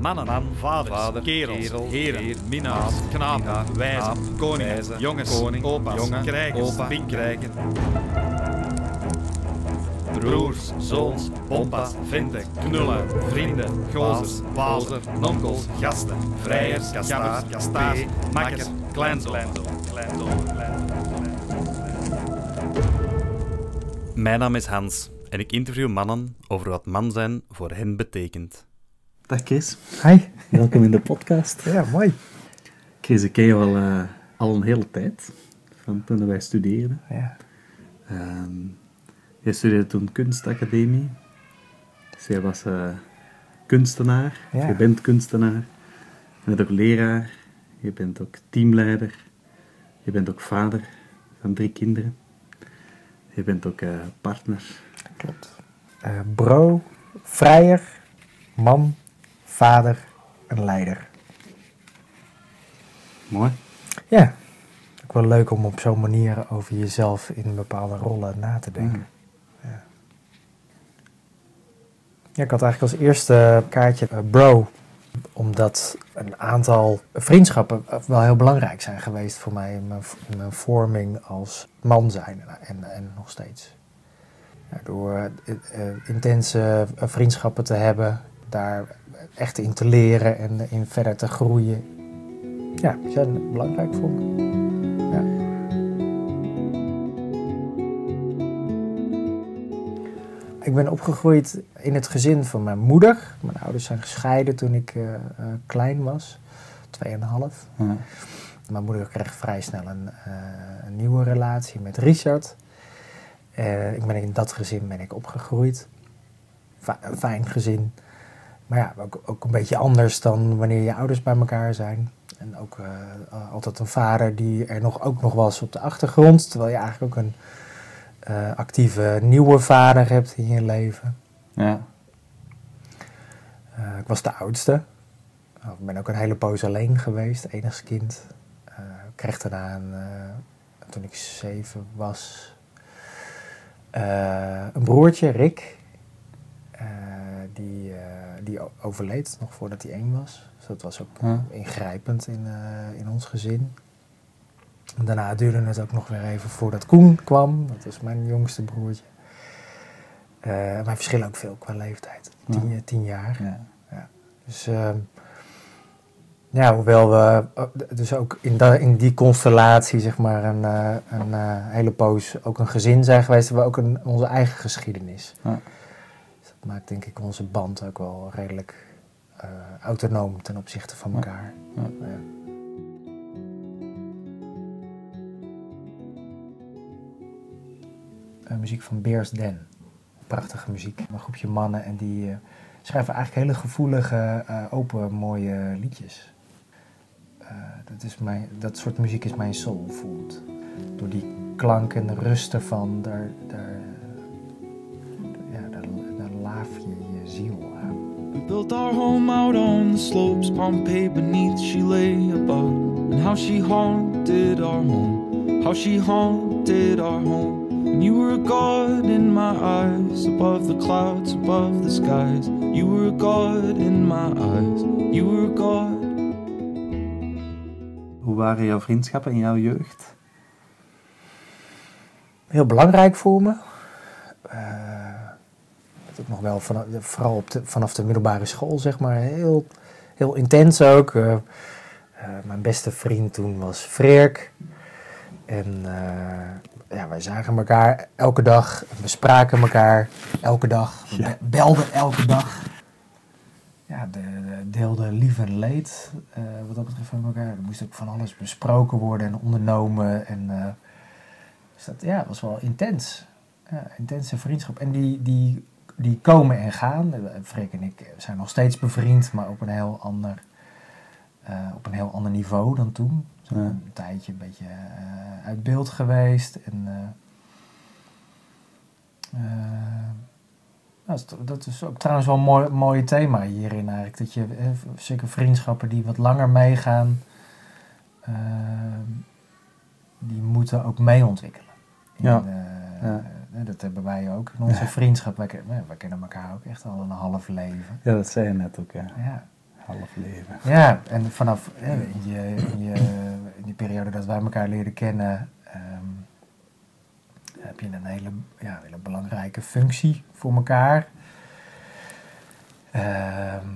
Mannen, Man, vaders, vader, kerels, kerel, heren, heer, minnaars, knapen, wijzen, koningen, wijze, jongens, koning, opa's, jongen, krijgers, opa, broers, zoons, pompas, venten, knullen, vrienden, gozers, wazer, nonkels, gasten, vrijers, kastaars, kastaars, makkers, kleinzoon. Mijn naam is Hans en ik interview mannen over wat man zijn voor hen betekent. Dag Chris, Hi. welkom in de podcast. Ja, mooi. Chris, ik ken je al, eh, al een hele tijd, van toen wij studeerden. Ja. Ehm jij studeerde toen kunstacademie, dus jij was eh, kunstenaar, Ja. je bent kunstenaar, je bent ook leraar, je bent ook teamleider, je bent ook vader van drie kinderen, je bent ook eh, partner. Klopt. Bro, vrijer, man, vader en leider. Mooi. Ja. Ook wel leuk om op zo'n manier over jezelf in bepaalde rollen na te denken. Ja. Ja, ik had eigenlijk als eerste kaartje eh, bro, omdat een aantal vriendschappen eh, wel heel belangrijk zijn geweest voor mij in mijn, in mijn vorming als man zijn en, en nog steeds. Ja, door eh, intense vriendschappen te hebben, daar echt in te leren en in verder te groeien. Ja, die zijn belangrijk voor me. Ja. Ik ben opgegroeid in het gezin van mijn moeder. Mijn ouders zijn gescheiden toen ik eh, eh, klein was, 2,5. Ja. Mijn moeder kreeg vrij snel een, eh, een nieuwe relatie met Richard. Ik ben in dat gezin ben ik opgegroeid. Een fijn gezin. Maar ja, ook, ook een beetje anders dan wanneer je ouders bij elkaar zijn. En ook eh, altijd een vader die er nog, ook nog was op de achtergrond. Terwijl je eigenlijk ook een eh, actieve nieuwe vader hebt in je leven. Ja. Eh, ik was de oudste. Ik ben ook een hele poos alleen geweest, enigst kind. Eh, ik kreeg daarna, een, eh, toen ik zeven was, eh, een broertje, Rick. Die, eh, die overleed nog voordat hij één was. Dus dat was ook ingrijpend in, eh, in ons gezin. En daarna duurde het ook nog weer even voordat Koen kwam. Dat was mijn jongste broertje. Eh wij verschillen ook veel qua leeftijd. Tien, tien jaar. Ja. Dus ehm, ja, hoewel we dus ook in, da- in die constellatie zeg maar een, een hele poos ook een gezin zijn geweest, hebben we ook een, onze eigen geschiedenis. Ja. Maakt denk ik onze band ook wel redelijk eh, autonoom ten opzichte van elkaar. Ja. Ja. Eh, muziek van Beers Den. Prachtige muziek. Een groepje mannen en die eh, schrijven eigenlijk hele gevoelige, open, mooie liedjes. Dat, is mijn, dat soort muziek is mijn soul food. Door die klank en de rust ervan, daar, daar, built our home out on the slopes, Pompeii beneath she lay above. And how she haunted our home, how she haunted our home. And you were a god in my eyes, above the clouds, above the skies. You were a god in my eyes, you were a god. Hoe waren jouw vriendschappen in jouw jeugd? heel belangrijk voor me. Eh, dat ook nog wel vanaf, vooral op de, vanaf de middelbare school, zeg maar. Heel, heel intens ook. Eh, eh, mijn beste vriend toen was Freerk. En eh, ja, wij zagen elkaar elke dag. We spraken elkaar elke dag. We be- belden elke dag. Ja, de, de- deelden lief en leed. eh, wat dat betreft van elkaar. Er moest ook van alles besproken worden en ondernomen. En eh, dus dat ja, was wel intens. Ja, intense vriendschap. En die, die, die komen en gaan. Eh, Freek en ik zijn nog steeds bevriend, maar op een heel ander, eh, op een heel ander niveau dan toen. We zijn Ja. Een tijdje een beetje eh, uit beeld geweest. En, nou, dat is- ook trouwens wel een mooi, mooi thema hierin eigenlijk. Dat je eh, zeker vriendschappen die wat langer meegaan, die moeten ook mee ontwikkelen. Ja. En, eh, Ja. Eh, dat hebben wij ook in onze vriendschap. Wij, ken- wij kennen elkaar ook echt al een half leven. Ja, dat zei je net ook, ja. Ja. half leven. Ja, en vanaf hè, in, je, in, je, in die periode dat wij elkaar leerden kennen, ehm, heb je een hele, ja, hele belangrijke functie voor elkaar. Ehm,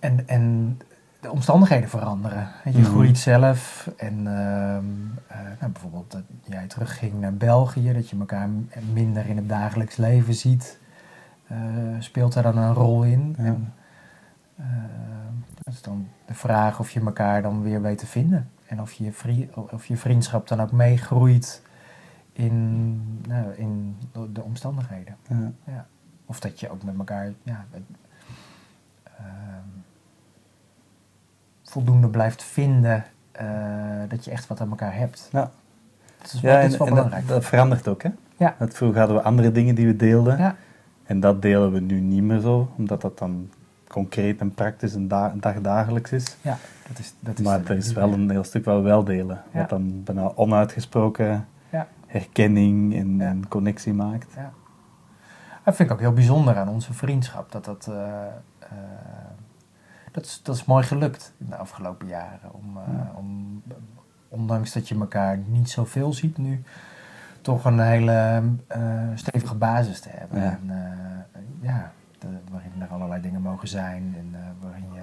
en, en de omstandigheden veranderen. Je Mhm. groeit zelf en ehm, eh, nou, bijvoorbeeld dat jij terugging naar België, dat je elkaar minder in het dagelijks leven ziet, eh, speelt daar dan een rol in. Ja. En, eh, dat is dan de vraag of je elkaar dan weer weet te vinden. En of je, of je vriendschap dan ook meegroeit in, nou, in de- de omstandigheden. Ja. Ja. Of dat je ook met elkaar ja, ehm, voldoende blijft vinden eh, dat je echt wat aan elkaar hebt. Ja. Dat is wel, Ja, dat en, is wel en belangrijk. dat verandert ook, hè? Ja. Dat vroeger hadden we andere dingen die we deelden. Ja. En dat delen we nu niet meer zo, omdat dat dan concreet en praktisch en da dagdagelijks is. ja, dat is, dat is maar er is wel een heel stuk wat we wel delen. Ja. Wat dan bijna onuitgesproken Ja. herkenning en, Ja. en connectie maakt. Ja. Dat vind ik ook heel bijzonder aan onze vriendschap. Dat dat, eh, eh, dat, is, dat is mooi gelukt in de afgelopen jaren. Om, eh, Ja. om, ondanks dat je elkaar niet zoveel ziet nu, toch een hele eh, stevige basis te hebben. Ja. En, eh, ja, de- waarin er allerlei dingen mogen zijn. En waarin je,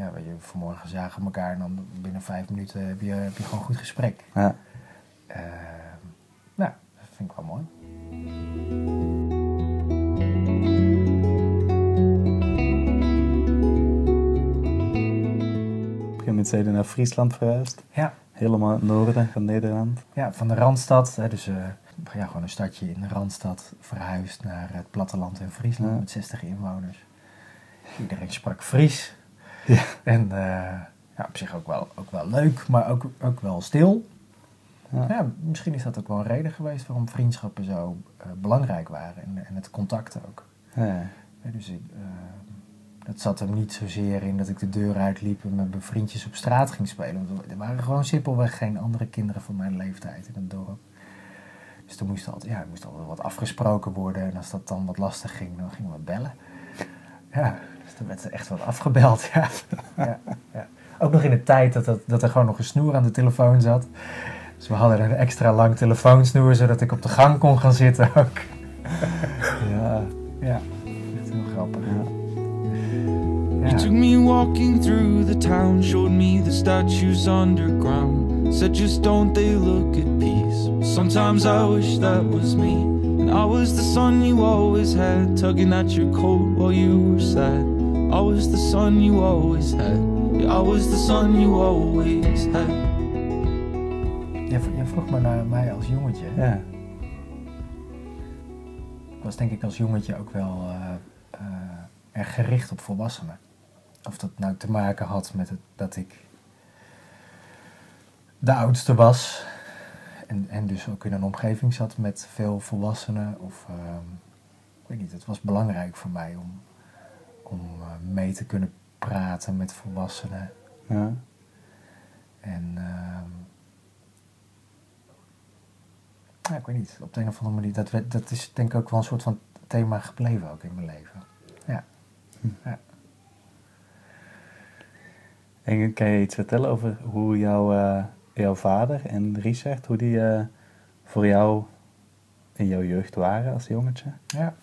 ja, waar je vanmorgen zagen elkaar en dan binnen vijf minuten heb je, heb je gewoon een goed gesprek. Ja. Nou, dat vind ik wel mooi. Zijn we naar Friesland verhuisd. Ja. Helemaal het noorden van Nederland. Ja, van de Randstad, hè, dus eh, ja, gewoon een stadje in de Randstad, verhuisd naar het platteland in Friesland Ja. met 60 inwoners. Iedereen sprak Fries. Ja. En eh, ja, op zich ook wel, ook wel leuk, maar ook, ook wel stil. Ja. Ja, misschien is dat ook wel een reden geweest waarom vriendschappen zo eh, belangrijk waren en, en het contact ook. Ja. Ja, dus ik, dat zat hem niet zozeer in dat ik de deur uitliep en met mijn vriendjes op straat ging spelen. Want er waren gewoon simpelweg geen andere kinderen van mijn leeftijd in het dorp. Dus er moest altijd, ja, er moest altijd wat afgesproken worden. En als dat dan wat lastig ging, dan gingen we bellen. Ja, dus dan werd er echt wat afgebeld. Ja. Ja, ja. Ook nog in de tijd dat, dat, dat er gewoon nog een snoer aan de telefoon zat. Dus we hadden een extra lang telefoonsnoer, zodat ik op de gang kon gaan zitten ook. Ja. Ja, echt heel grappig. You took me walking through the town, showed me the statues underground. Said, just don't they look at peace? Sometimes I wish that was me. And I was the son you always had, tugging at your coat while you were sad. I was the son you always had. Yeah, I was the son you always had. Jij, vroeg me naar mij als jongetje. Ja. Ik was denk ik als jongetje ook wel eh, gericht op volwassenen. Of dat nou te maken had met het, dat ik de oudste was. En, en dus ook in een omgeving zat met veel volwassenen. Of ehm, ik weet niet, het was belangrijk voor mij om, om eh, mee te kunnen praten met volwassenen. Ja. En ja, ik weet niet, op de een of andere manier, dat, dat is denk ik ook wel een soort van thema gebleven ook in mijn leven. En kan je iets vertellen over hoe jouw, eh, jouw vader en Richard, hoe die eh, voor jou in jouw jeugd waren als jongetje? ja.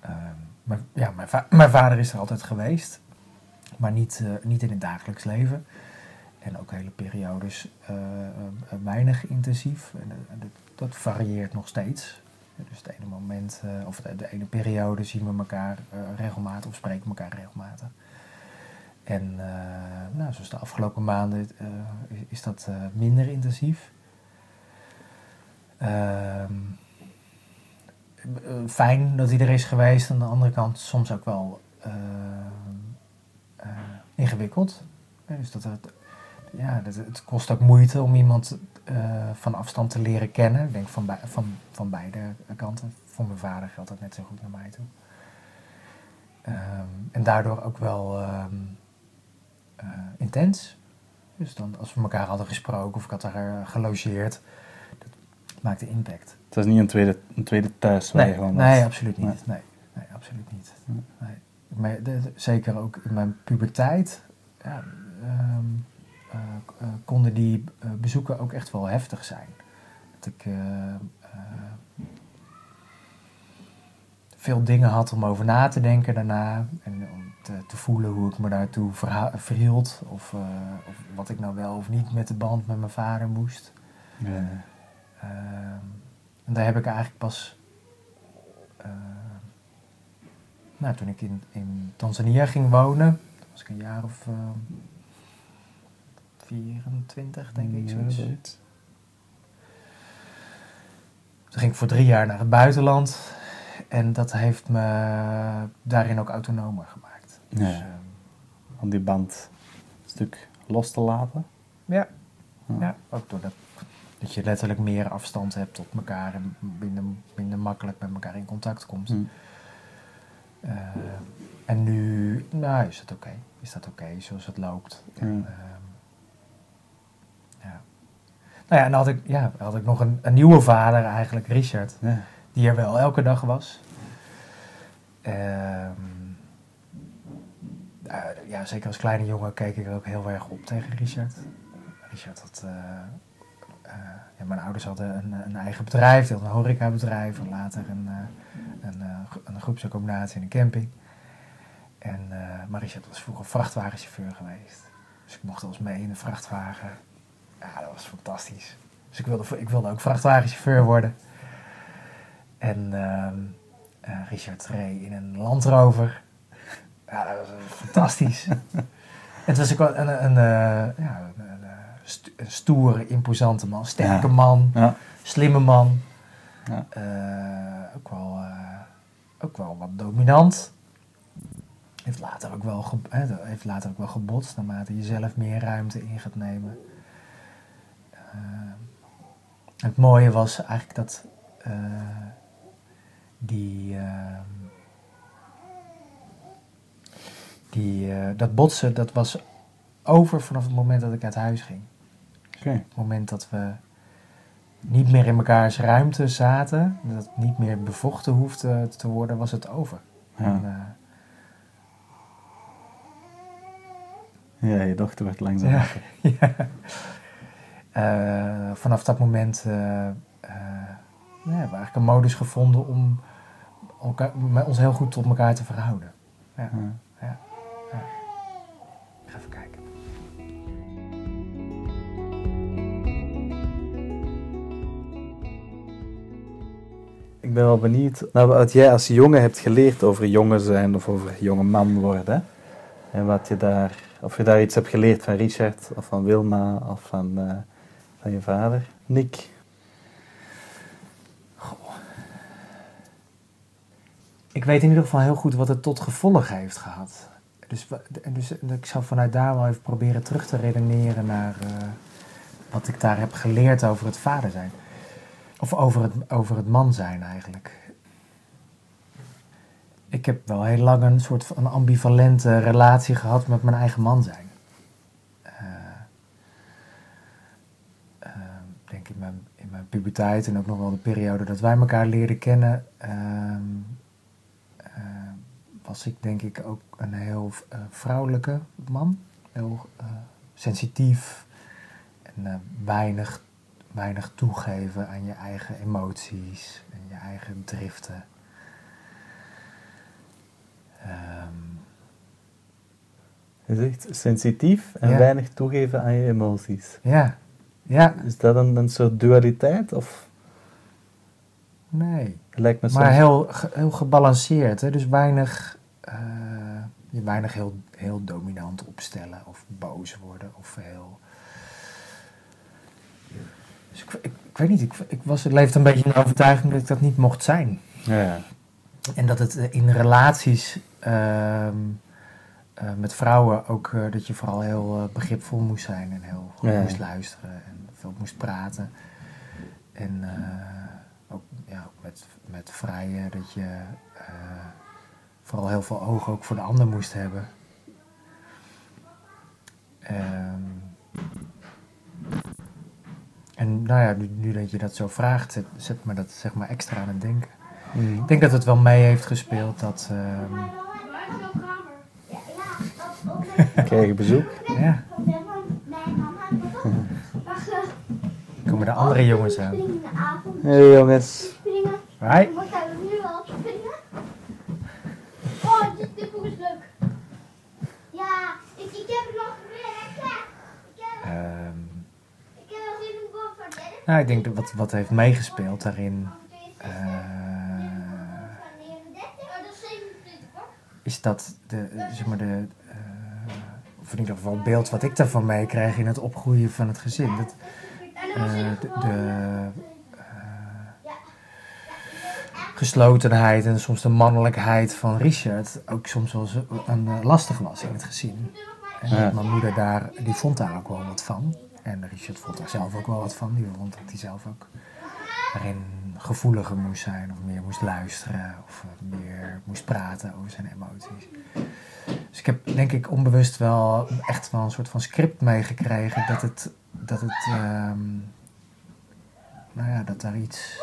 Ehm, ja, mijn, mijn vader is er altijd geweest, maar niet, eh, niet in het dagelijks leven. En ook hele periodes weinig intensief. En, dat varieert nog steeds. Dus het ene moment, eh, of de, de ene periode zien we elkaar eh, regelmatig of spreken elkaar regelmatig. En eh, nou, zoals de afgelopen maanden is, dat minder intensief. Ehm, eh, fijn dat hij er is geweest. Aan de andere kant soms ook wel ingewikkeld. Dus dat het, ja, dat, het kost ook moeite om iemand van afstand te leren kennen. Ik denk van, van, van beide kanten. Voor mijn vader geldt dat net zo goed naar mij toe. Ehm, en daardoor ook wel ehm, eh, intens. Dus dan, als we elkaar hadden gesproken of ik had daar eh, gelogeerd, dat maakte impact. Het was niet een tweede, een tweede thuis waar je Nee, nee absoluut niet. Nee. Nee, nee absoluut niet. Nee. De- de- zeker ook in mijn puberteit, ja, ehm, eh, eh, konden die eh, bezoeken ook echt wel heftig zijn. Dat ik eh, eh, veel dingen had om over na te denken daarna. En om te, te voelen hoe ik me daartoe verhield. Of, eh, of wat ik nou wel of niet met de band met mijn vader moest. Ja. Ehm, en daar heb ik eigenlijk pas. eh, nou, toen ik in, in Tanzania ging wonen, was ik een jaar of 24, denk ik. Zoiets. Toen ging ik voor drie jaar naar het buitenland. En dat heeft me daarin ook autonomer gemaakt. Ja. Dus, ehm, Om die band een stuk los te laten. ja. Ja. ja, ook doordat dat je letterlijk meer afstand hebt tot elkaar en minder, minder makkelijk met elkaar in contact komt. Hm. Eh, en nu nou, is het oké. Is dat oké zoals het loopt? En, Ja. Nou ja, en dan had ik, ja, had ik nog een, een nieuwe vader eigenlijk, Richard, Ja. die er wel elke dag was. Ehm, eh, ja, zeker als kleine jongen keek ik er ook heel erg op tegen Richard. Richard had... eh, eh, ja, mijn ouders hadden een, een eigen bedrijf, die hadden een horecabedrijf en later een, een, een groepsaccommodatie en een camping. En, maar Richard was vroeger vrachtwagenchauffeur geweest. Dus ik mocht eens mee in een vrachtwagen. Ja, dat was fantastisch. Dus ik wilde, ik wilde ook vrachtwagenchauffeur worden. En ehm, eh, Richard reed in een Land Rover. Ja, dat was fantastisch. het was ook wel een, een, eh, ja, een, eh, een stoere, imposante man. Sterke Ja. man, Ja. slimme man. Ja. Ook, wel, ook wel wat dominant. Heeft later, ook wel ge- heeft later ook wel gebotst naarmate je zelf meer ruimte in gaat nemen. Het mooie was eigenlijk dat eh, die, ehm, die, eh, dat botsen, dat was over vanaf het moment dat ik uit huis ging. Oké. Op het moment dat we niet meer in mekaars ruimte zaten, dat het niet meer bevochten hoefde te worden, was het over. Ja. En, eh, ja, je dochter werd langzaam ja. Eh, vanaf dat moment eh, eh, ja, hebben we eigenlijk een modus gevonden om elkaar, met ons heel goed tot elkaar te verhouden. Ja, Ja. Ik ga even kijken. Ik ben wel benieuwd naar wat jij als jongen hebt geleerd over jongen zijn of over jonge man worden. En wat je daar, of je daar iets hebt geleerd van Richard of van Wilma of van, van je vader. Nick. Ik weet in ieder geval heel goed wat het tot gevolg heeft gehad. Dus, dus ik zou vanuit daar wel even proberen terug te redeneren naar eh, wat ik daar heb geleerd over het vader zijn. Of over het, over het man zijn eigenlijk. Ik heb wel heel lang een soort van ambivalente relatie gehad met mijn eigen man zijn. Eh, eh, ik denk in mijn, in mijn puberteit en ook nog wel de periode dat wij elkaar leerden kennen, ehm, eh, was ik denk ik ook een heel eh, vrouwelijke man. Heel eh, sensitief en weinig, weinig toegeven aan je eigen emoties en je eigen driften. Ehm, Je zegt sensitief en Ja. weinig toegeven aan je emoties. ja, ja, Is dat een, een soort dualiteit? Of nee. lijkt me Maar heel, heel gebalanceerd. Hè? Dus weinig, eh, je weinig heel, heel dominant opstellen of boos worden of heel... Dus ik, ik, ik weet niet, ik, ik, was, ik leefde een beetje in de overtuiging dat ik dat niet mocht zijn. Ja, ja. En dat het eh, in relaties ehm, eh, met vrouwen ook, eh, dat je vooral heel eh, begripvol moest zijn en heel goed Ja. moest luisteren en veel moest praten. En ook, ja, ook met, met vrijen, dat je vooral heel veel oog ook voor de ander moest hebben. Ehm, en nou ja, nu, nu dat je dat zo vraagt, zet, zet me dat zeg maar extra aan het denken. Mhm. Ik denk dat het wel mee heeft gespeeld dat, ehm, Kregen bezoek. Ja, komen de andere jongens aan. Springen in de avond. Hey jongens. Springen. Hi. Wat gaan we nu al springen? Oh, dit, dit boek is leuk. Ja, ik, ik heb het nog gewerkt. Ik heb, Ehm, ik heb nog even een boek van Dennis. nou, ik denk dat wat, wat heeft meegespeeld daarin eh, Van 39. Oh, dat is 27 hoor. is dat de, zeg maar de, of in ieder geval het beeld wat ik daarvan meekrijg in het opgroeien van het gezin. Dat, eh, de, ja. geslotenheid en soms de mannelijkheid van Richard ook soms wel een, eh, lastig was in het gezin. En Ja. mijn moeder daar, die vond daar ook wel wat van. En Richard vond daar zelf ook wel wat van. Die vond dat hij zelf ook daarin gevoeliger moest zijn. Of meer moest luisteren. Of eh, meer moest praten over zijn emoties. Dus ik heb denk ik onbewust wel echt wel een soort van script meegekregen. Dat het, dat het, ehm, nou ja, dat daar iets,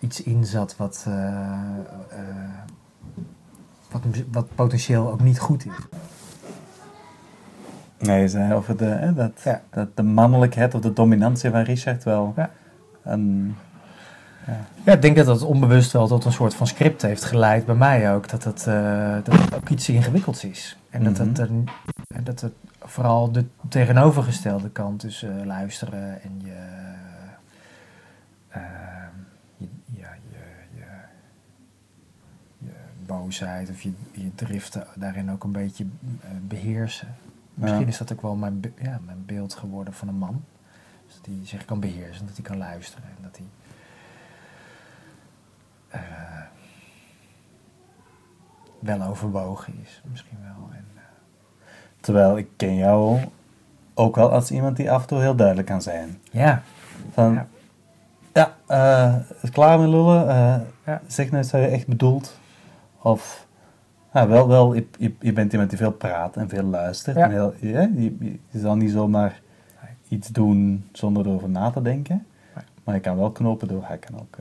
iets in zat wat, eh, eh, wat, wat potentieel ook niet goed is. Nee, je zei over de, hè, dat, Ja. dat de mannelijkheid of de dominantie van Richard wel Ja. een... Ja, ik denk dat dat onbewust wel tot een soort van script heeft geleid bij mij ook. Dat het, eh, dat het ook iets ingewikkelds is. En dat, het, Mhm. en dat het vooral de tegenovergestelde kant, dus eh, luisteren en je, je, ja, je, je, je boosheid of je, je driften daarin ook een beetje eh, beheersen. Misschien Ja. is dat ook wel mijn, ja, mijn beeld geworden van een man. Dus dat hij zich kan beheersen, dat hij kan luisteren en dat hij eh, wel overwogen is, misschien wel. En, eh, Terwijl ik ken jou ook wel als iemand die af en toe heel duidelijk kan zijn. ja, Van, Ja. ja, eh, is klaar met lullen? Ja. Zeg nou eens wat je echt bedoelt. Of, ja, wel, wel je, je, je bent iemand die veel praat en veel luistert. Ja. En heel, je, je, zal niet zomaar iets doen zonder erover na te denken. Maar je kan wel knopen door, hij kan ook...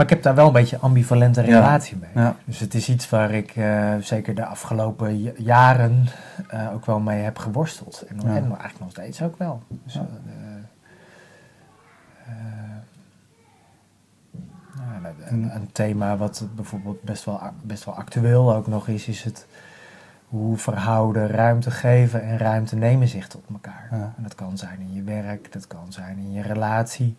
Maar ik heb daar wel een beetje ambivalente Ja. relatie mee. ja. Dus het is iets waar ik eh, zeker de afgelopen jaren eh, ook wel mee heb geworsteld. En, Ja. en eigenlijk nog steeds ook wel. Dus, eh, nou, een, een thema wat bijvoorbeeld best wel, best wel actueel ook nog is, is het hoe verhouden ruimte geven en ruimte nemen zich tot elkaar. En dat kan zijn in je werk, dat kan zijn in je relatie.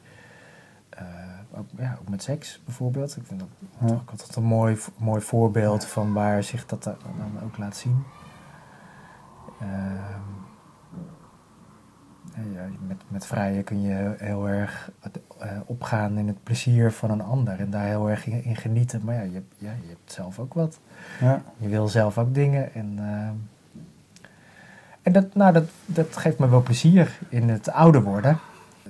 Ook, ja, ook met seks bijvoorbeeld. Ik vind dat Ja. ook altijd een mooi, mooi voorbeeld van waar zich dat dan ook laat zien. Ehm, ja, met, met vrijen kun je heel erg eh, opgaan in het plezier van een ander en daar heel erg in, in genieten. Maar ja je, hebt- ja, je hebt zelf ook wat. ja. Je wil zelf ook dingen. En, ehm, en dat, nou, dat, dat geeft me wel plezier in het ouder worden.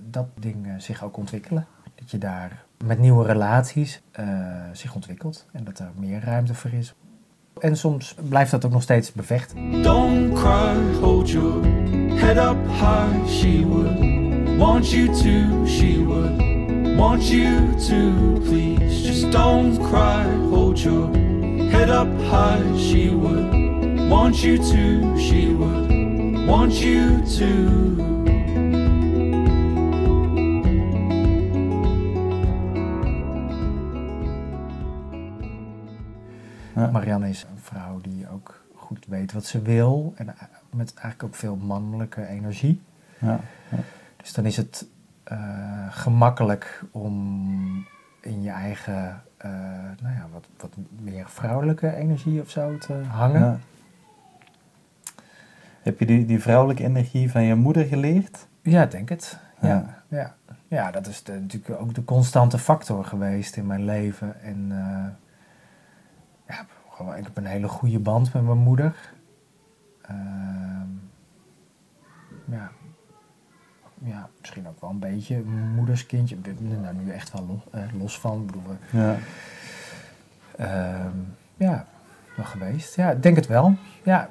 Dat dingen zich ook ontwikkelen. Dat je daar met nieuwe relaties eh, zich ontwikkelt. En dat er meer ruimte voor is. En soms blijft dat ook nog steeds bevechten. Don't cry, hold your head up high. She would want you to, she would want you to. Please just don't cry, hold your head up high. She would want you to, she would want you to. Marianne is een vrouw die ook goed weet wat ze wil. En eh, met eigenlijk ook veel mannelijke energie. Ja. Dus dan is het eh, gemakkelijk om in je eigen, eh, nou ja, wat, wat meer vrouwelijke energie of zo te hangen. Ja. Heb je die, die vrouwelijke energie van je moeder geleerd? Ja, denk het. Ja, Ja. ja. ja. dat is de, natuurlijk ook de constante factor geweest in mijn leven. En ja, gewoon, ik heb een hele goede band met mijn moeder. Ehm, ja. ja, misschien ook wel een beetje moederskindje. Ik ben er nou nu echt wel los, eh, los van. Ik bedoel, Ja. Ehm, ja, wel geweest. Ja, ik denk het wel. Ja.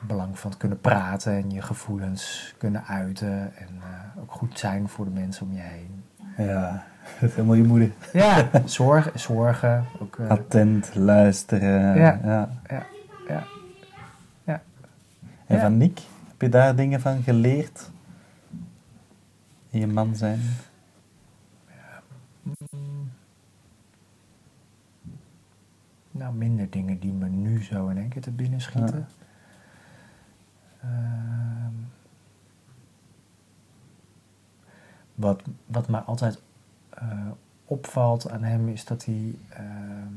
Belang van het kunnen praten en je gevoelens kunnen uiten. En eh, ook goed zijn voor de mensen om je heen. Ja. Helemaal je moeder. Ja, zorgen, zorgen. Ook, eh, Attent, luisteren. Ja. ja. ja, ja. Ja. En Ja. van Nick, heb je daar dingen van geleerd? In je man zijn? Nou, minder dingen die me nu zo in één keer te binnen schieten. Ehm, wat, wat mij altijd opvalt aan hem is dat hij ehm,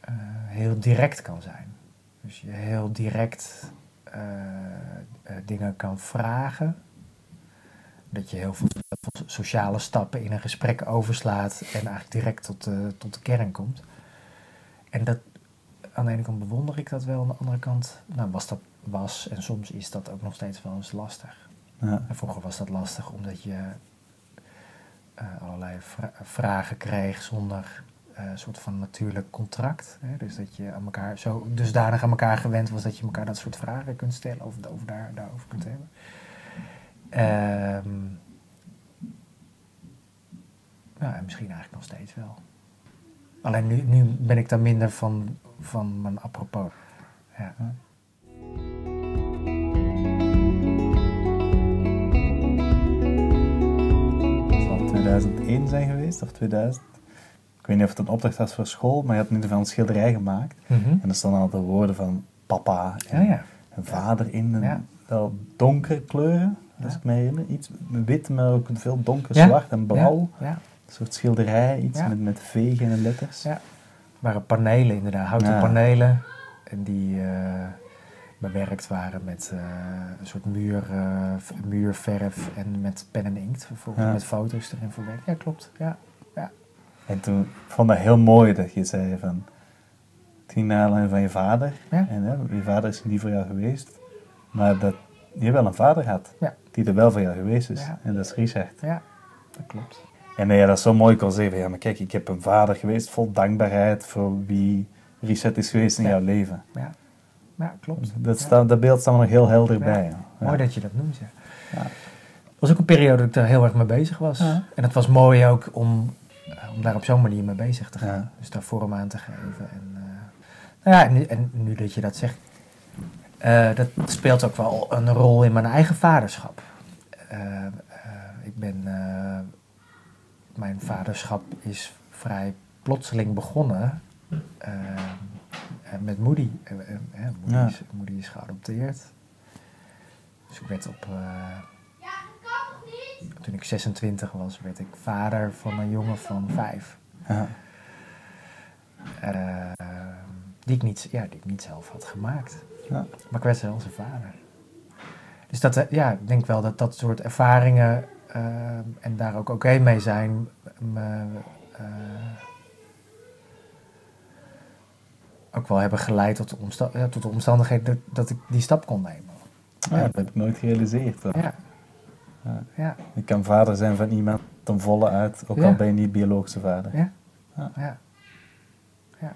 eh, heel direct kan zijn. Dus je heel direct eh, eh, dingen kan vragen. Dat je heel veel, heel veel sociale stappen in een gesprek overslaat en eigenlijk direct tot de, tot de kern komt. En dat, aan de ene kant bewonder ik dat wel, aan de andere kant nou, was dat was en soms is dat ook nog steeds wel eens lastig. Ja. En vroeger was dat lastig omdat je eh, allerlei vra- vragen kreeg zonder eh, een soort van natuurlijk contract. Hè? Dus dat je aan elkaar zo dusdanig aan elkaar gewend was dat je elkaar dat soort vragen kunt stellen of het over daar, daarover kunt hebben. Ehm nou, en misschien eigenlijk nog steeds wel. Alleen nu, nu ben ik daar minder van, van mijn apropos. Ja. 2001 zijn geweest, of 2000. Ik weet niet of het een opdracht was voor school, maar je had in ieder geval een schilderij gemaakt. Mhm. En er stonden altijd woorden van papa en, Ja, ja. en vader in. En Ja. Wel donkere kleuren, als Ja. ik me herinner. Iets wit, maar ook veel donker zwart en blauw. Een soort schilderij, iets met, met vegen en letters. Ja. waren panelen inderdaad, houten panelen. En die eh, bewerkt waren met eh, een soort muur, eh, muurverf en met pen en inkt. Vervolgens Ja. met foto's erin verwerkt. Ja, klopt. Ja. En toen ik vond ik heel mooi dat je zei van... Naar aanleiding van je vader. Ja. En hè, je vader is niet voor jou geweest. Maar dat je wel een vader had. Ja. Die er wel voor jou geweest is. Ja. En dat is Richard. ja, dat klopt. En dat je dat zo mooi kon zeggen. Ja, maar kijk, ik heb een vader geweest vol dankbaarheid voor wie Richard is geweest in Ja. jouw leven. Ja, ja klopt. Dat, Ja. staat, dat beeld staat me nog heel helder Ja. bij. Ja. Mooi dat je dat noemt, ja. Ja. Het was ook een periode dat ik daar heel erg mee bezig was. En het was mooi ook om, eh, om daar op zo'n manier mee bezig te gaan. Dus daar vorm aan te geven. En, eh, nou ja, en nu, en nu dat je dat zegt, eh, dat speelt ook wel een rol in mijn eigen vaderschap. Ik ben, mijn vaderschap is vrij plotseling begonnen eh, met Moody. Eh, eh, eh, Moody, Ja. is, Moody is geadopteerd. Dus ik werd op, eh, Ja, dat kan toch niet? toen ik 26 was, werd ik vader van een jongen van vijf. Ja. Eh, die, ik niet, ja, die ik niet zelf had gemaakt. Ja. Maar ik werd zelf zijn vader. Dus dat, ja, ik denk wel dat dat soort ervaringen en daar ook oké mee zijn, me eh, ook wel hebben geleid tot de, omsta- ja, tot de omstandigheden dat, dat ik die stap kon nemen. Ja, dat heb ik nooit gerealiseerd. Ja. Ja. Je kan vader zijn van iemand ten volle uit, ook al ben je niet biologische vader. ja, Ja. ja. Ja.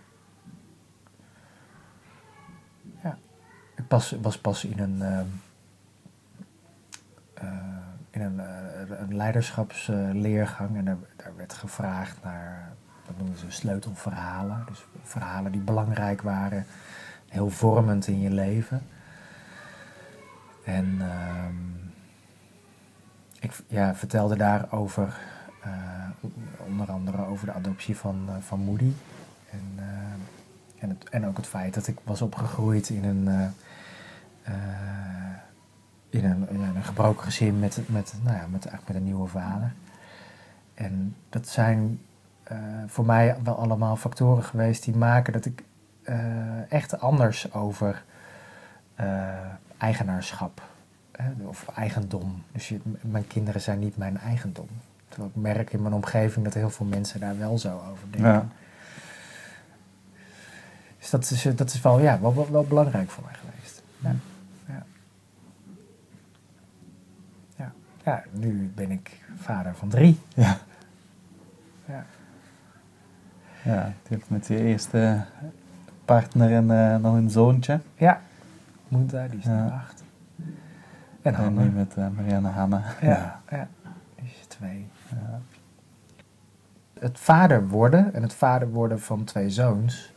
Ja. Ik pas, was pas in een, ehm, eh, in een, eh, een leiderschapsleergang en daar, daar werd gevraagd naar, dat noemen ze sleutelverhalen. Dus verhalen die belangrijk waren, heel vormend in je leven. En ehm, ik ja, vertelde daarover, eh, onder andere over de adoptie van, eh, van Moody. En, eh, en, ook het feit dat ik was opgegroeid in een, in een, in een gebroken gezin met, met, nou ja, met, met een nieuwe vader. En dat zijn voor mij wel allemaal factoren geweest die maken dat ik eh, echt anders over eh, eigenaarschap of eigendom. Dus je, mijn kinderen zijn niet mijn eigendom. Terwijl ik merk in mijn omgeving dat heel veel mensen daar wel zo over denken. Ja. Dus dat is, eh, dat is wel, ja, wel, wel, wel belangrijk voor mij geweest. Ja. Ja. Ja. ja, nu ben ik vader van drie. Ja. Ja. Ja, je hebt met je eerste partner en eh, nog een zoontje. Ja, Moenta, die is Ja. nu acht. En En nu met eh, Marianne Hanna. Ja, ja. die twee. Het vader worden en het vader worden van twee zoons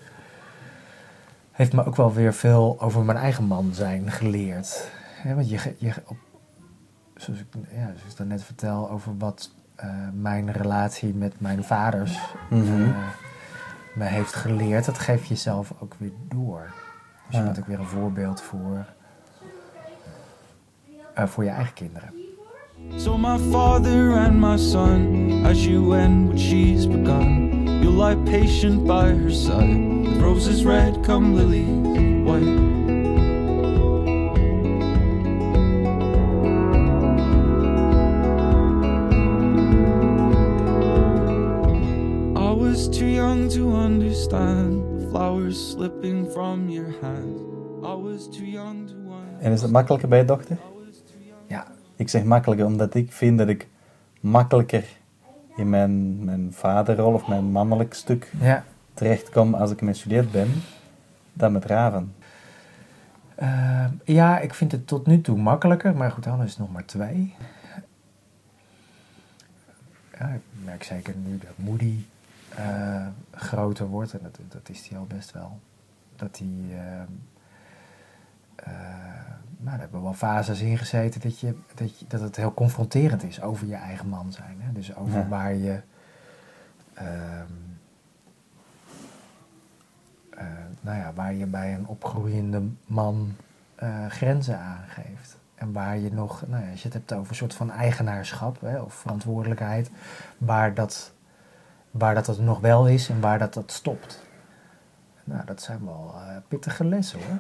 heeft me ook wel weer veel over mijn eigen man zijn geleerd. Hè, want je, je, op, zoals, ik, ja, zoals ik daarnet vertel over wat eh, mijn relatie met mijn vaders Mhm. Me heeft geleerd, dat geef je zelf ook weer door. Dus je bent ook weer een voorbeeld voor, eh, voor je eigen kinderen. So my father and my son, as you end what she's begun, you'll lie patient by her side, with roses red come lilies white. En is het makkelijker bij je dochter? Ja, Ik zeg makkelijker omdat ik vind dat ik makkelijker in mijn, mijn vaderrol of mijn mannelijk stuk ja. terechtkom als ik met Juliette ben, dan met Raven. Eh, ja, ik vind het tot nu toe makkelijker, maar goed, dan is nog maar twee. Ja, ik merk zeker nu dat Moody eh, groter wordt, en dat, dat is hij al best wel. Dat hij. eh, eh, nou, daar hebben we wel fases in gezeten dat, je, dat, je, dat het heel confronterend is over je eigen man zijn. Hè? Dus over Ja. waar je. ehm, eh, nou ja, waar je bij een opgroeiende man eh, grenzen aangeeft. En waar je nog, nou ja, als je het hebt over een soort van eigenaarschap hè, of verantwoordelijkheid, waar dat, waar dat het nog wel is en waar dat, dat stopt. Nou, dat zijn wel eh, pittige lessen hoor.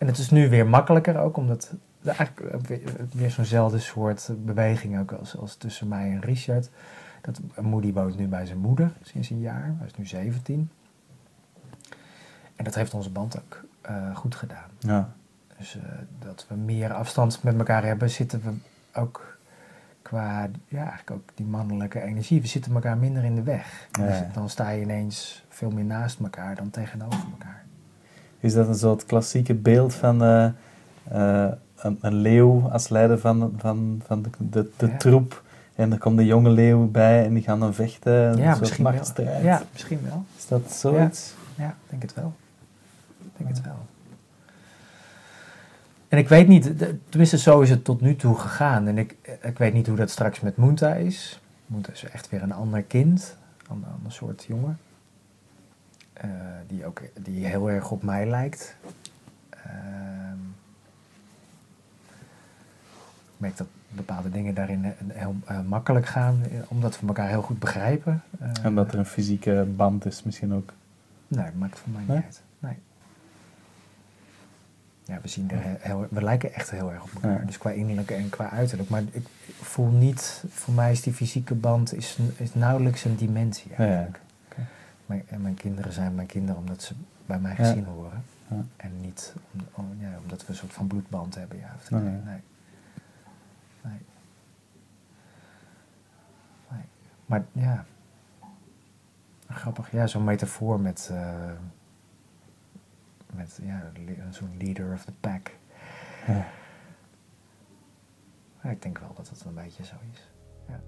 En het is nu weer makkelijker ook, omdat eigenlijk weer, weer zo'nzelfde soort beweging ook als, als tussen mij en Richard. Dat, Moody woont nu bij zijn moeder sinds een jaar, hij is nu 17. En dat heeft onze band ook eh, goed gedaan. Ja. Dus eh, dat we meer afstand met elkaar hebben, zitten we ook qua, ja, eigenlijk ook die mannelijke energie. We zitten elkaar minder in de weg. Ja, Dus dan sta je ineens veel meer naast elkaar dan tegenover elkaar. Is dat een soort klassieke beeld van eh, eh, een, een leeuw als leider van, van, van de, de, de Ja. troep? En er komt een jonge leeuw bij en die gaan dan vechten. Een ja, soort misschien wel. Ja, misschien wel. Is dat zoiets? Ja, ik denk het wel. Denk het wel. En ik weet niet, de- tenminste zo is het tot nu toe gegaan. En ik, ik weet niet hoe dat straks met Moenta is. Moenta is echt weer een ander kind, een ander soort jongen. Eh, die, ook, die heel erg op mij lijkt. Ehm, ik merk dat bepaalde dingen daarin eh, heel eh, makkelijk gaan, omdat we elkaar heel goed begrijpen. En dat er een fysieke band is misschien ook. Nee, dat maakt voor mij niet Nee? uit. Nee. Ja, we, zien er he- heel, we lijken echt heel erg op elkaar. Ja. Dus qua innerlijke en qua uiterlijk. Maar ik voel niet, voor mij is die fysieke band is, is nauwelijks een dimensie Ja, ja. Mijn, en mijn kinderen zijn mijn kinderen omdat ze bij mij Ja. gezien horen. Ja. En niet om, om- ja, omdat we een soort van bloedband hebben. Ja, of Nee, nee. Maar ja, grappig. Ja, zo'n metafoor met, eh, met ja, zo'n leader of the pack. Ja. Ik denk wel dat het een beetje zo is. Ja.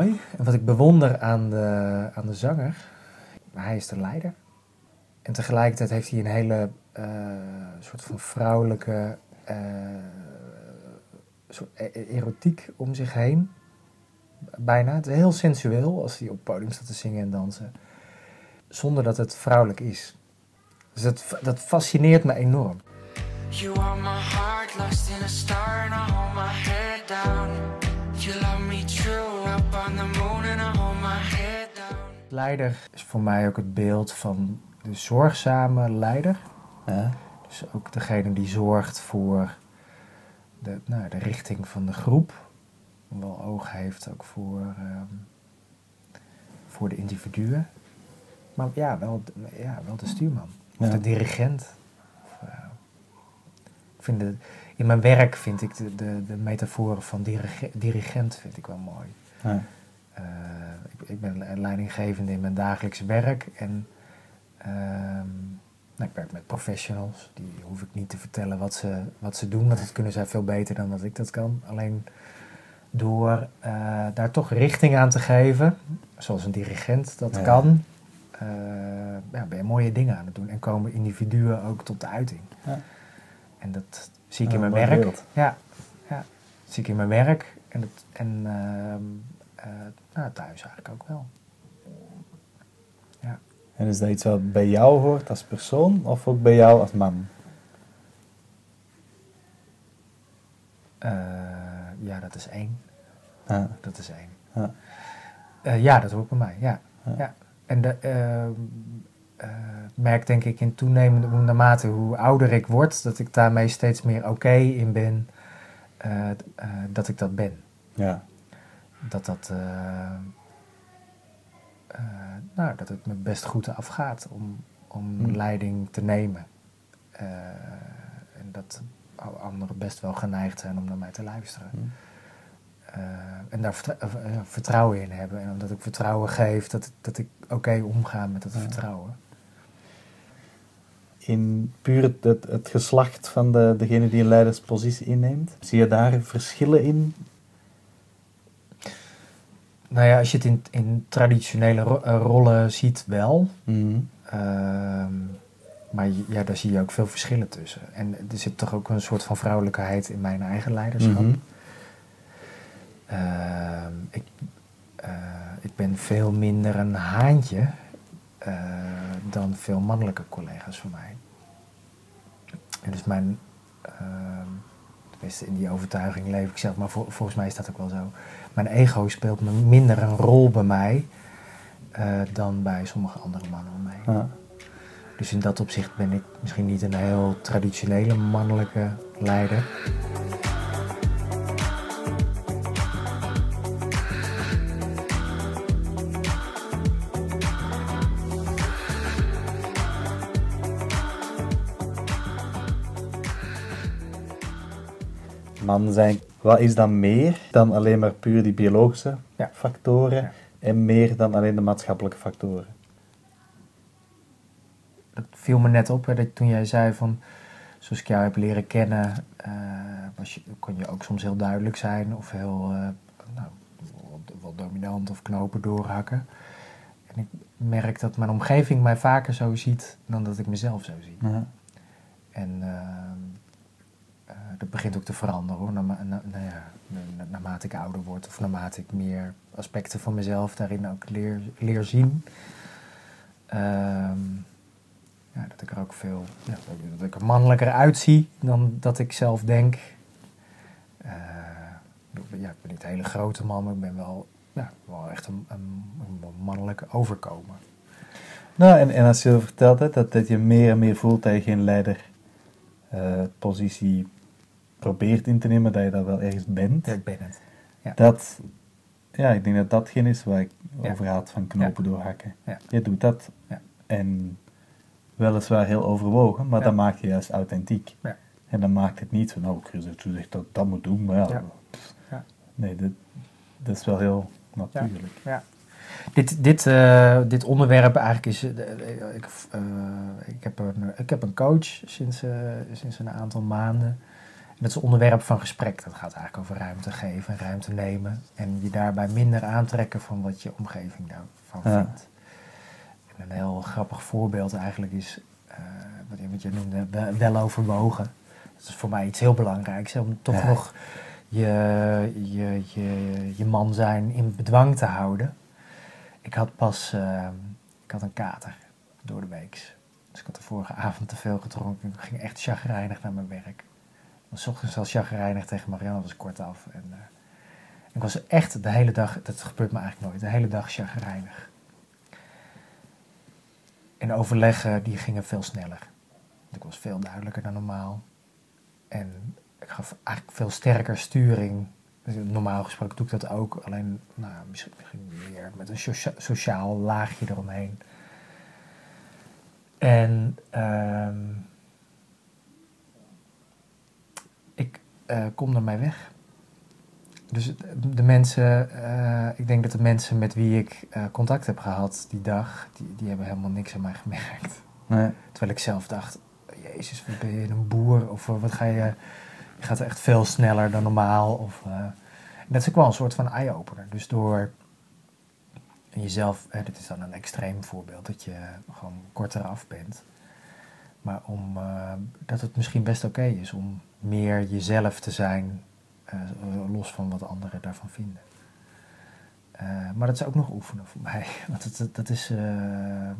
En wat ik bewonder aan de, aan de zanger, hij is de leider. En tegelijkertijd heeft hij een hele eh, soort van vrouwelijke eh, soort e- e- erotiek om zich heen. Bijna. Het is heel sensueel als hij op podium staat te zingen en dansen. Zonder dat het vrouwelijk is. Dus dat, dat fascineert me enorm. You are my heart lost in a star and I hold my head down. You love me true up on the moon and I hold my head down. Leider is voor mij ook het beeld van de zorgzame leider. Ja. Dus ook degene die zorgt voor de, nou, de richting van de groep. Wel oog heeft ook voor, ehm, voor de individuen. Maar ja, wel, ja, wel de stuurman. Of Ja. de dirigent. Of, eh, ik vind de, in mijn werk vind ik de, de, de metaforen van dirige- dirigent vind ik wel mooi. Ja. Eh, ik, ik ben leidinggevende in mijn dagelijks werk en ehm, nou, ik werk met professionals. Die hoef ik niet te vertellen wat ze, wat ze doen, want dat kunnen zij veel beter dan dat ik dat kan. Alleen door eh, daar toch richting aan te geven, zoals een dirigent dat Ja. kan, eh, ja, ben je mooie dingen aan het doen en komen individuen ook tot de uiting. Ja. En dat zie ik in mijn werk. Ja, ja, zie ik in mijn werk en, dat, en ehm, eh, nou, thuis eigenlijk ook wel. Ja. En is dat iets wat bij jou hoort als persoon of ook bij jou als man? Eh, ja, dat is één. Dat is één. Ja. Eh, ja, dat hoort bij mij, ja. Ja. ja. En de, ehm, eh, merk denk ik in toenemende, naarmate hoe ouder ik word, dat ik daarmee steeds meer oké in ben eh, eh, dat ik dat ben. Ja. Dat dat, nou, dat het me best goed afgaat om, om Hm. leiding te nemen. En dat anderen best wel geneigd zijn om naar mij te luisteren. Hm. Eh, en daar vertrouwen in hebben. En omdat ik vertrouwen geef, dat, dat ik oké omga met dat Ja. vertrouwen. In puur het, het, het geslacht van de, degene die een leiderspositie inneemt, zie je daar verschillen in? Nou ja, als je het in, in traditionele ro- eh, rollen ziet, wel. Mhm. Ehm, maar ja, daar zie je ook veel verschillen tussen. En er zit toch ook een soort van vrouwelijkheid in mijn eigen leiderschap. Mhm. Ehm, ik, eh, ik ben veel minder een haantje eh, dan veel mannelijke collega's van mij. En dus mijn, ehm, tenminste in die overtuiging leef ik zelf, maar vol- volgens mij is dat ook wel zo. Mijn ego speelt me minder een rol bij mij eh, dan bij sommige andere mannen om mij. Ja. Dus in dat opzicht ben ik misschien niet een heel traditionele mannelijke leider. Man zijn, wat is dan meer dan alleen maar puur die biologische Ja. factoren Ja. en meer dan alleen de maatschappelijke factoren? dat viel me net op hè, dat toen jij zei van, zoals ik jou heb leren kennen, eh, was je, kon je ook soms heel duidelijk zijn of heel eh, nou, wel, dominant of knopen doorhakken. En ik merk dat mijn omgeving mij vaker zo ziet dan dat ik mezelf zo zie. En ehm, eh, dat begint ook te veranderen hoor, naarma- na- nou na- naarmate ik ouder word of naarmate ik meer aspecten van mezelf daarin ook leer, leer zien. Ehm, ja, dat ik er ook veel, ja, dat- ik er mannelijker uitzie dan dat ik zelf denk. Eh, ja, ik ben niet een hele grote man, maar ik ben wel, ja, wel echt een, een, mannelijke overkomen. Nou, en, en als je vertelt dat, dat je meer en meer voelt dat je geen leiderpositie probeert in te nemen, dat je dat wel ergens bent. Ja, ik ben het. Ja. Dat, ja, ik denk dat datgene is waar ik Ja. over had van knopen doorhakken. Ja. Je doet dat Ja. en weliswaar heel overwogen, maar dat maakt je juist authentiek. Ja. En dan maakt het niet van, nou, Chris heeft gezegd dat dat moet doen, maar ja, nee, dat, dat is wel heel natuurlijk. Ja. Dit, dit, eh, dit onderwerp eigenlijk is... eh, eh, ik, ik, heb een, ik heb een coach sinds, sinds een aantal maanden. Is een onderwerp van gesprek. Dat gaat eigenlijk over ruimte geven en ruimte nemen. En je daarbij minder aantrekken van wat je omgeving daarvan Ja. vindt. En een heel grappig voorbeeld eigenlijk is... eh, wat, je- wat je noemde, wel- overwogen. Dat is voor mij iets heel belangrijks. hè, Om toch Ja. nog je, je, je, je man zijn in bedwang te houden. Ik had pas eh, ik had een kater door de week. Dus ik had de vorige avond te veel gedronken. Ik ging echt chagrijnig naar mijn werk. Was ochtends al chagrijnig tegen Marianne, was kortaf. En, eh, ik was echt de hele dag, dat gebeurt me eigenlijk nooit, de hele dag chagrijnig. En overleggen, die gingen veel sneller. Ik was veel duidelijker dan normaal. En ik gaf eigenlijk veel sterker sturing. Normaal gesproken doe ik dat ook, alleen nou, misschien, meer met een socia- sociaal laagje eromheen. En ehm, eh, kom ermee weg. Dus de mensen, eh, ik denk dat de mensen met wie ik eh, contact heb gehad die dag, die, die hebben helemaal niks aan mij gemerkt. Nee. Terwijl ik zelf dacht, jezus, wat ben je een boer? Of wat ga je, je gaat echt veel sneller dan normaal. Of, dat is ook wel een soort van eye-opener. Dus door jezelf, dit is dan een extreem voorbeeld, dat je gewoon korter af bent. Maar om, dat het misschien best oké is om meer jezelf te zijn, eh, los van wat anderen daarvan vinden. Eh, maar dat is ook nog oefenen voor mij. Want het- dat is... eh,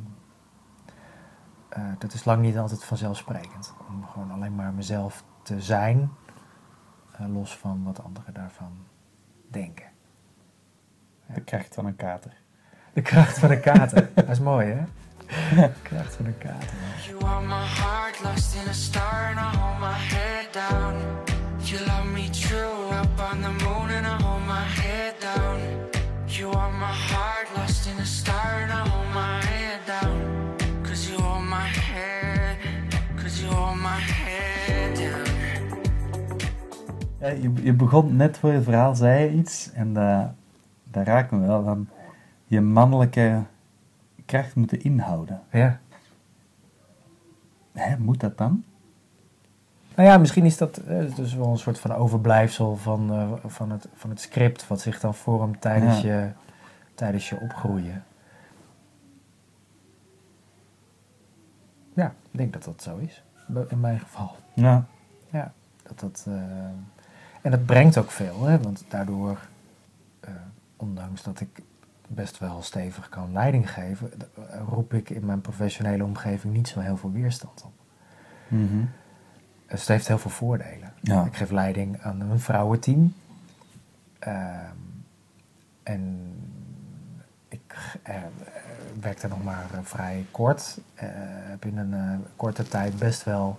dat is lang niet altijd vanzelfsprekend. Om gewoon alleen maar mezelf te zijn, los van wat anderen daarvan denken. De kracht van een kater. De kracht van een kater. dat is mooi, hè? Kracht van een kater. You are my heart lost in a star and I hold my head down. You love me true up on the moon and I hold my head down. You are my heart lost in a star and I hold my head down. Cause you hold my head, cause you hold my head down. Ja, je, je begon net voor je verhaal, zei je iets, en dat, dat raakt me wel, van je mannelijke kracht moeten inhouden. Ja. Hè, moet dat dan? Nou ja, misschien is dat eh, dus wel een soort van overblijfsel van, eh, van, het, van het script wat zich dan vormt tijdens, Ja. je, tijdens je opgroeien. Ja, ik denk dat dat zo is. In mijn geval. Ja. Ja, dat dat. eh, en dat brengt ook veel, hè? want daardoor, ondanks dat ik best wel stevig kan leiding geven, eh, roep ik in mijn professionele omgeving niet zo heel veel weerstand op. Mhm. Dus het heeft heel veel voordelen. Ja. Ik geef leiding aan een vrouwenteam. Ehm, en ik eh, eh, werkte nog maar eh, vrij kort. Eh, heb in een korte tijd best wel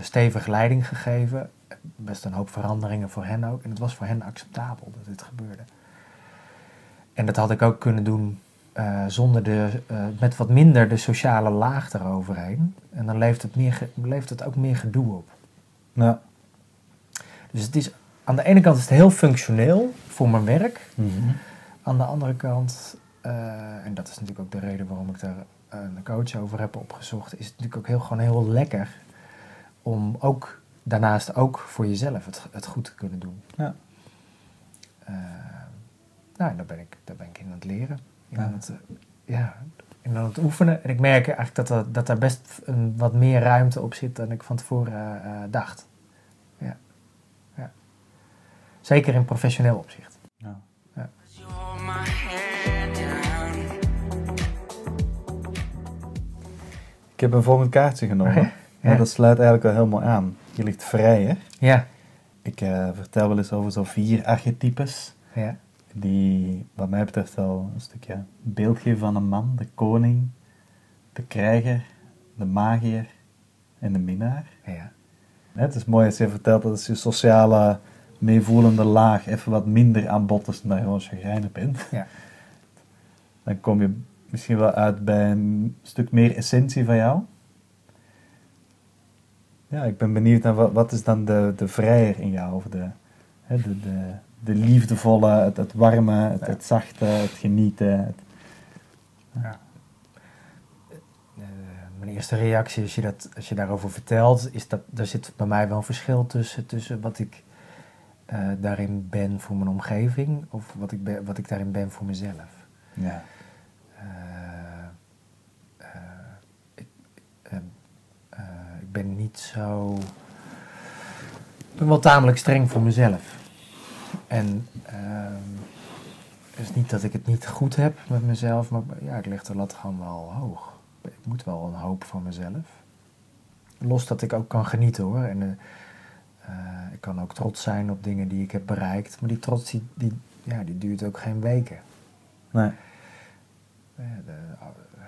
stevig leiding gegeven. Best een hoop veranderingen voor hen ook. En het was voor hen acceptabel dat dit gebeurde. En dat had ik ook kunnen doen eh, zonder de, eh, met wat minder de sociale laag eroverheen. En dan levert het, meer levert het ook meer gedoe op. Ja. Dus het is, aan de ene kant is het heel functioneel voor mijn werk. Mhm. Aan de andere kant, eh, en dat is natuurlijk ook de reden waarom ik daar een coach over heb opgezocht, is het natuurlijk ook heel, gewoon heel lekker om ook daarnaast ook voor jezelf het, het goed te kunnen doen. Ja. Nou, daar ben, ik, daar ben ik in aan het leren. In Ja. aan het, eh, ja, in aan het oefenen. En ik merk eigenlijk dat, er- dat daar best een, wat meer ruimte op zit dan ik van tevoren eh, eh, dacht. Ja. ja. Zeker in professioneel opzicht. Ja. Ik heb een volgend kaartje genomen. Ja. Ja. dat sluit eigenlijk wel helemaal aan. Je ligt vrijer. Ja. Ik vertel wel eens over zo'n vier archetypes. Ja. Die, wat mij betreft, wel een stukje beeld geven van een man. De koning, de krijger, de magier en de minnaar. Ja. Het is mooi als je vertelt dat als je sociale, meevoelende laag even wat minder aan bod is dan je gewoon chagrijnig bent. Ja. Dan kom je misschien wel uit bij een stuk meer essentie van jou. Ja, ik ben benieuwd naar wat, wat is dan de, de vrijer in jou? Of de, de, de, de liefdevolle, het, het warme, het, het zachte, het genieten. Het, Ja. Eh, mijn eerste reactie als je, dat, als je daarover vertelt, is dat er zit bij mij wel een verschil tussen, tussen wat ik eh, daarin ben voor mijn omgeving of wat ik, ben, wat ik daarin ben voor mezelf. Ja. Ik, eh, ik ben niet zo. Ik ben wel tamelijk streng voor mezelf. En ehm, het is niet dat ik het niet goed heb met mezelf, maar ja, ik leg de lat gewoon wel hoog. Ik moet wel een hoop van mezelf. Los dat ik ook kan genieten hoor. En, eh, eh, ik kan ook trots zijn op dingen die ik heb bereikt. Maar die trots die, die, ja, die duurt ook geen weken. Nee. Ja, de, eh,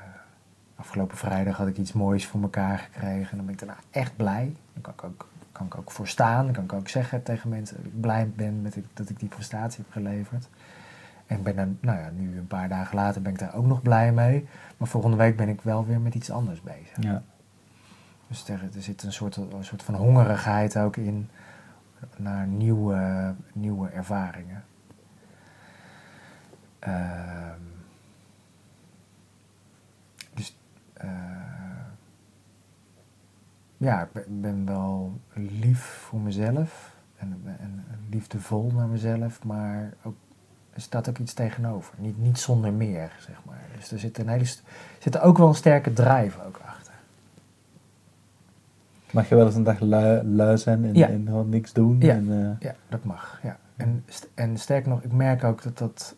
afgelopen vrijdag had ik iets moois voor elkaar gekregen. En dan ben ik daarna echt blij. Dan kan ik ook, kan ik ook voor staan. Dan kan ik ook zeggen tegen mensen dat ik blij ben met ik, dat ik die prestatie heb geleverd. En ik ben dan, nou ja, nu een paar dagen later ben ik daar ook nog blij mee. Maar volgende week ben ik wel weer met iets anders bezig. Ja. Dus er, er zit een soort, een soort van hongerigheid ook in naar nieuwe, nieuwe ervaringen. Ehm, dus eh, ja, ik ben, wel lief voor mezelf en, en, liefdevol naar mezelf, maar ook, er staat ook iets tegenover. Niet, niet zonder meer, zeg maar. Dus er zit, een hele, zit er ook wel een sterke drive ook achter. Mag je wel eens een dag lui, lui zijn en, Ja. en gewoon niks doen? Ja. En, eh, Ja, dat mag. Ja. En, en sterker nog, ik merk ook dat dat.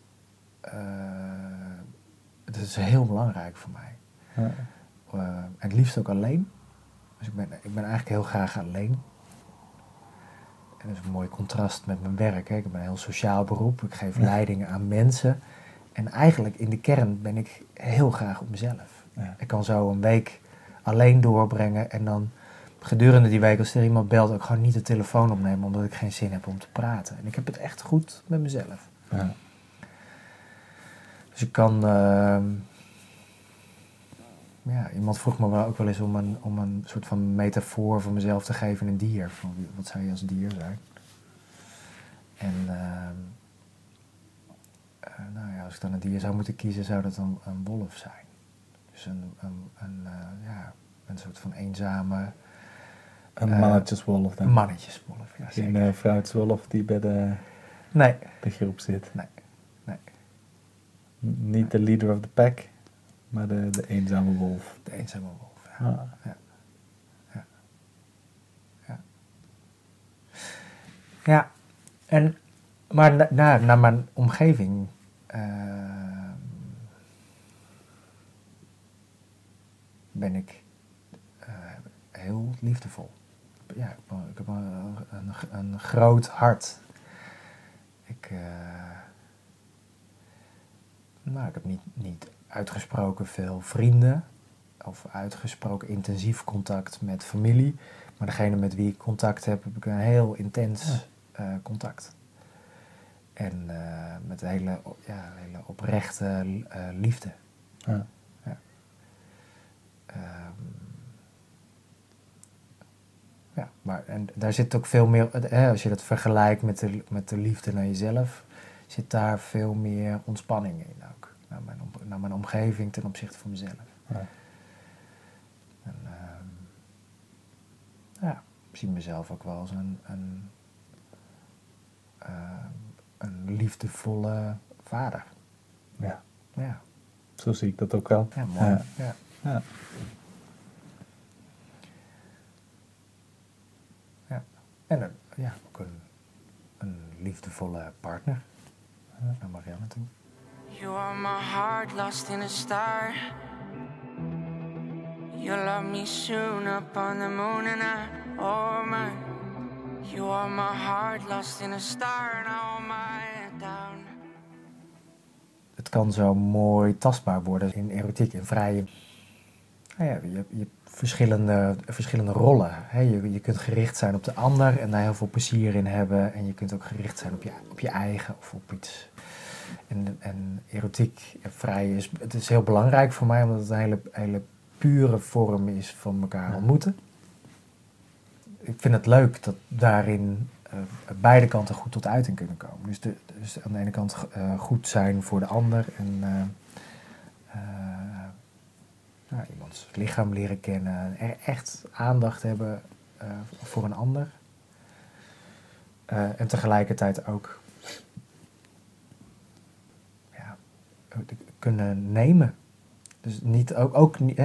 dat is heel belangrijk voor mij. ja. Eh, en het liefst ook alleen. Dus ik ben, ik ben eigenlijk heel graag alleen. En dat is een mooi contrast met mijn werk. Hè. Ik heb een heel sociaal beroep. Ik geef Ja. leidingen aan mensen. En eigenlijk in de kern ben ik heel graag op mezelf. Ja. Ik kan zo een week alleen doorbrengen en dan gedurende die week, als er iemand belt, ook gewoon niet de telefoon opnemen omdat ik geen zin heb om te praten. En ik heb het echt goed met mezelf. Ja. Dus ik kan. ehm, ja, iemand vroeg me wel ook wel eens om een, om een soort van metafoor voor mezelf te geven in een dier. Van wat zou je als dier zijn? En ehm, eh, nou ja, als ik dan een dier zou moeten kiezen, zou dat een, een wolf zijn. Dus een, een, een, eh, ja, een soort van eenzame Een Eh, mannetjeswolf dan. mannetjeswolf. Ja, Geen zeker. vrouwtjeswolf die bij de, Nee, de groep zit. nee, nee. Niet de leader of the pack, maar de, de eenzame wolf. De eenzame wolf. Ja. Ah. Ja. Ja. Ja. Ja. En, maar na, na- naar mijn omgeving. ehm, ben ik eh, heel liefdevol. Ja, ik heb, een- ik heb een, een, een groot hart. Ik, eh, nou, ik heb niet, niet uitgesproken veel vrienden of uitgesproken intensief contact met familie. Maar degene met wie ik contact heb, heb ik een heel intens eh, contact. En eh, met een hele, ja, hele oprechte eh, liefde. Ja. Ehm, ja, maar en daar zit ook veel meer, hè, als je dat vergelijkt met de, met de liefde naar jezelf, zit daar veel meer ontspanning in ook. Naar mijn, om- naar mijn omgeving ten opzichte van mezelf. Ja. En, ehm, ja, ik zie mezelf ook wel als een, een, ehm, een liefdevolle vader. Ja. Ja, Zo zie ik dat ook wel. ja mooi. Ja. Ja. Ja. Ja. En een, ja, ook een, een liefdevolle partner. Naar Marianne toe. You are my heart lost in a star. You love me soon up on the moon and I, oh my. You are my heart lost in a star and hold my down. Het kan zo mooi tastbaar worden in erotiek, in vrije. Nou ja, je, je verschillende, verschillende rollen. Hè? Je, je kunt gericht zijn op de ander en daar heel veel plezier in hebben. En je kunt ook gericht zijn op je, op je eigen of op iets. En, en erotiek en vrij is, het is heel belangrijk voor mij, omdat het een hele, hele pure vorm is van elkaar ontmoeten. Ik vind het leuk dat daarin eh, beide kanten goed tot uiting kunnen komen. Dus, de, dus aan de ene kant eh, goed zijn voor de ander en eh, eh, iemands lichaam leren kennen. Er echt aandacht hebben voor een ander. En tegelijkertijd ook ja, kunnen nemen. Dus niet, ook, ook niet,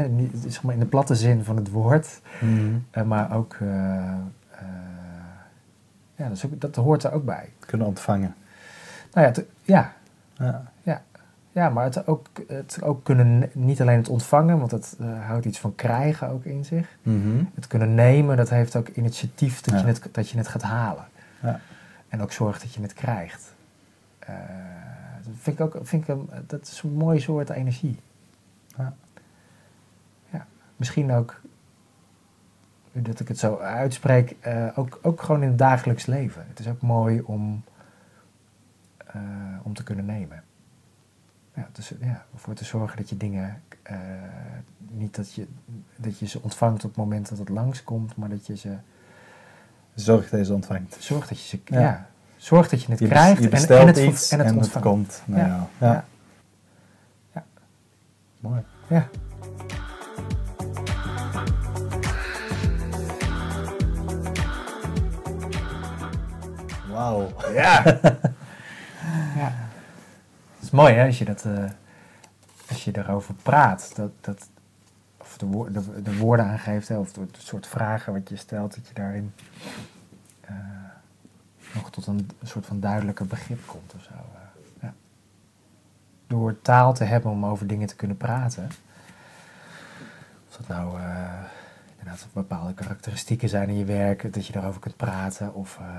zeg maar in de platte zin van het woord, Mhm. eh, maar ook, eh, eh, ja, dat, ook, dat hoort er ook bij. Kunnen ontvangen. Nou ja, te- ja, Ja. ja maar het ook, het ook kunnen, niet alleen het ontvangen, want het houdt iets van krijgen ook in zich. Mhm. Het kunnen nemen, dat heeft ook initiatief dat, Ja. je, het, dat je het gaat halen. Ja. En ook zorgt dat je het krijgt. Dat vind ik ook, vind ik een, dat is een mooi soort energie. Ja. Ja, misschien ook, nu dat ik het zo uitspreek, eh, ook, ook gewoon in het dagelijks leven. Het is ook mooi om, eh, om te kunnen nemen. Ja, dus, ja, ervoor te zorgen dat je dingen, eh, niet dat je, dat je ze ontvangt op het moment dat het langskomt, maar dat je ze Zorg dat je ze ontvangt. Zorg dat je ze, Ja. ja. Zorg dat je het Je, krijgt je en- het, iets en het en het komt naar Ja. Ja. Ja. Mooi. Ja. Wauw. Ja. ja. Het is mooi hè, als je, dat, eh, als je erover praat. Dat, dat, of de, woor- de, de woorden aangeeft, hè, of de soort vragen wat je stelt, dat je daarin eh, nog tot een, soort van duidelijker begrip komt of zo. eh. ja. Door taal te hebben om over dingen te kunnen praten. Of dat nou eh, inderdaad bepaalde karakteristieken zijn in je werk, dat je daarover kunt praten. Of ehm,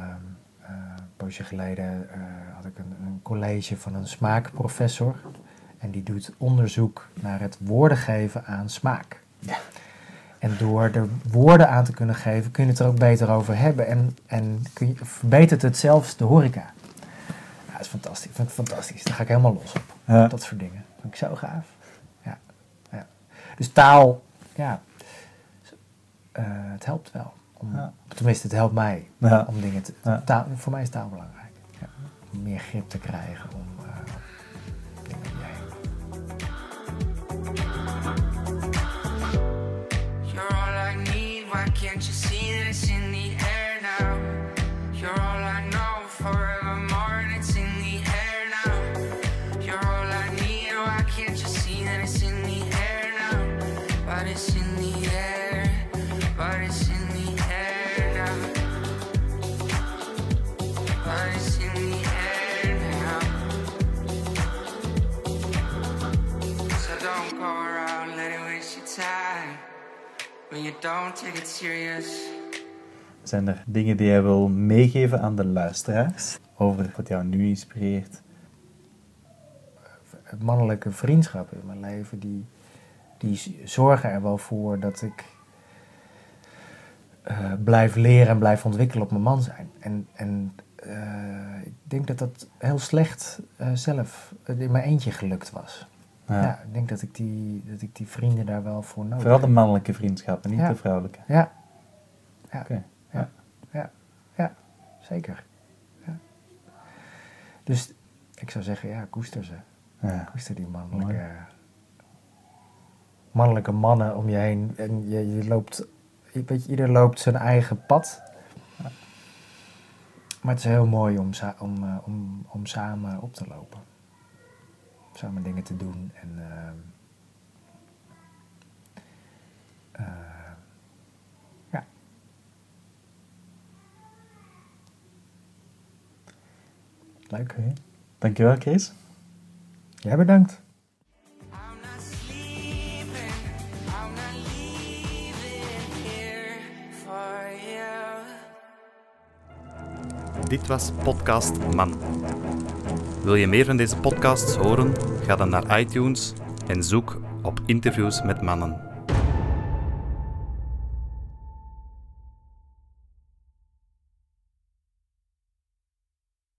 eh, een poosje geleden had ik een, een college van een smaakprofessor. En die doet onderzoek naar het woorden geven aan smaak. En door er woorden aan te kunnen geven, kun je het er ook beter over hebben. En, en kun je, verbetert het zelfs de horeca. Ja, dat is fantastisch. Vind ik fantastisch. Daar ga ik helemaal los op. Ja. Dat soort dingen. Vind ik zo gaaf. Ja. ja. Dus taal, ja, eh, het helpt wel. Om, Ja. Tenminste, het helpt mij om dingen te... Taal, voor mij is taal belangrijk. Ja. Om meer grip te krijgen om righteous you don't take it serious. Zijn er dingen die jij wil meegeven aan de luisteraars over wat jou nu inspireert? mannelijke vriendschappen in mijn leven, die, die zorgen er wel voor dat ik eh, blijf leren en blijf ontwikkelen op mijn man zijn. En, en eh, ik denk dat dat heel slecht eh, zelf in mijn eentje gelukt was. Ja. Ja. ik denk dat ik, die, dat ik die vrienden daar wel voor nodig Vooral de heb. mannelijke vriendschappen, niet Ja. de vrouwelijke. Ja. Ja. Ja. Ja. Ja. Zeker. Ja. Dus ik zou zeggen, ja, koester ze. Ja. Koester die mannelijke, mannelijke mannen om je heen. En je, je loopt, weet je, ieder loopt zijn eigen pad. Maar het is heel mooi om, om, eh, om, om samen op te lopen. Samen dingen te doen. En, ehm, eh, ja. Leuk. Oké. Dankjewel, Chris. Jij bedankt. I'm not sleeping, I'm not leaving here for you. Dit was Podcast Man. Wil je meer van deze podcasts horen? Ga dan naar iTunes en zoek op interviews met mannen.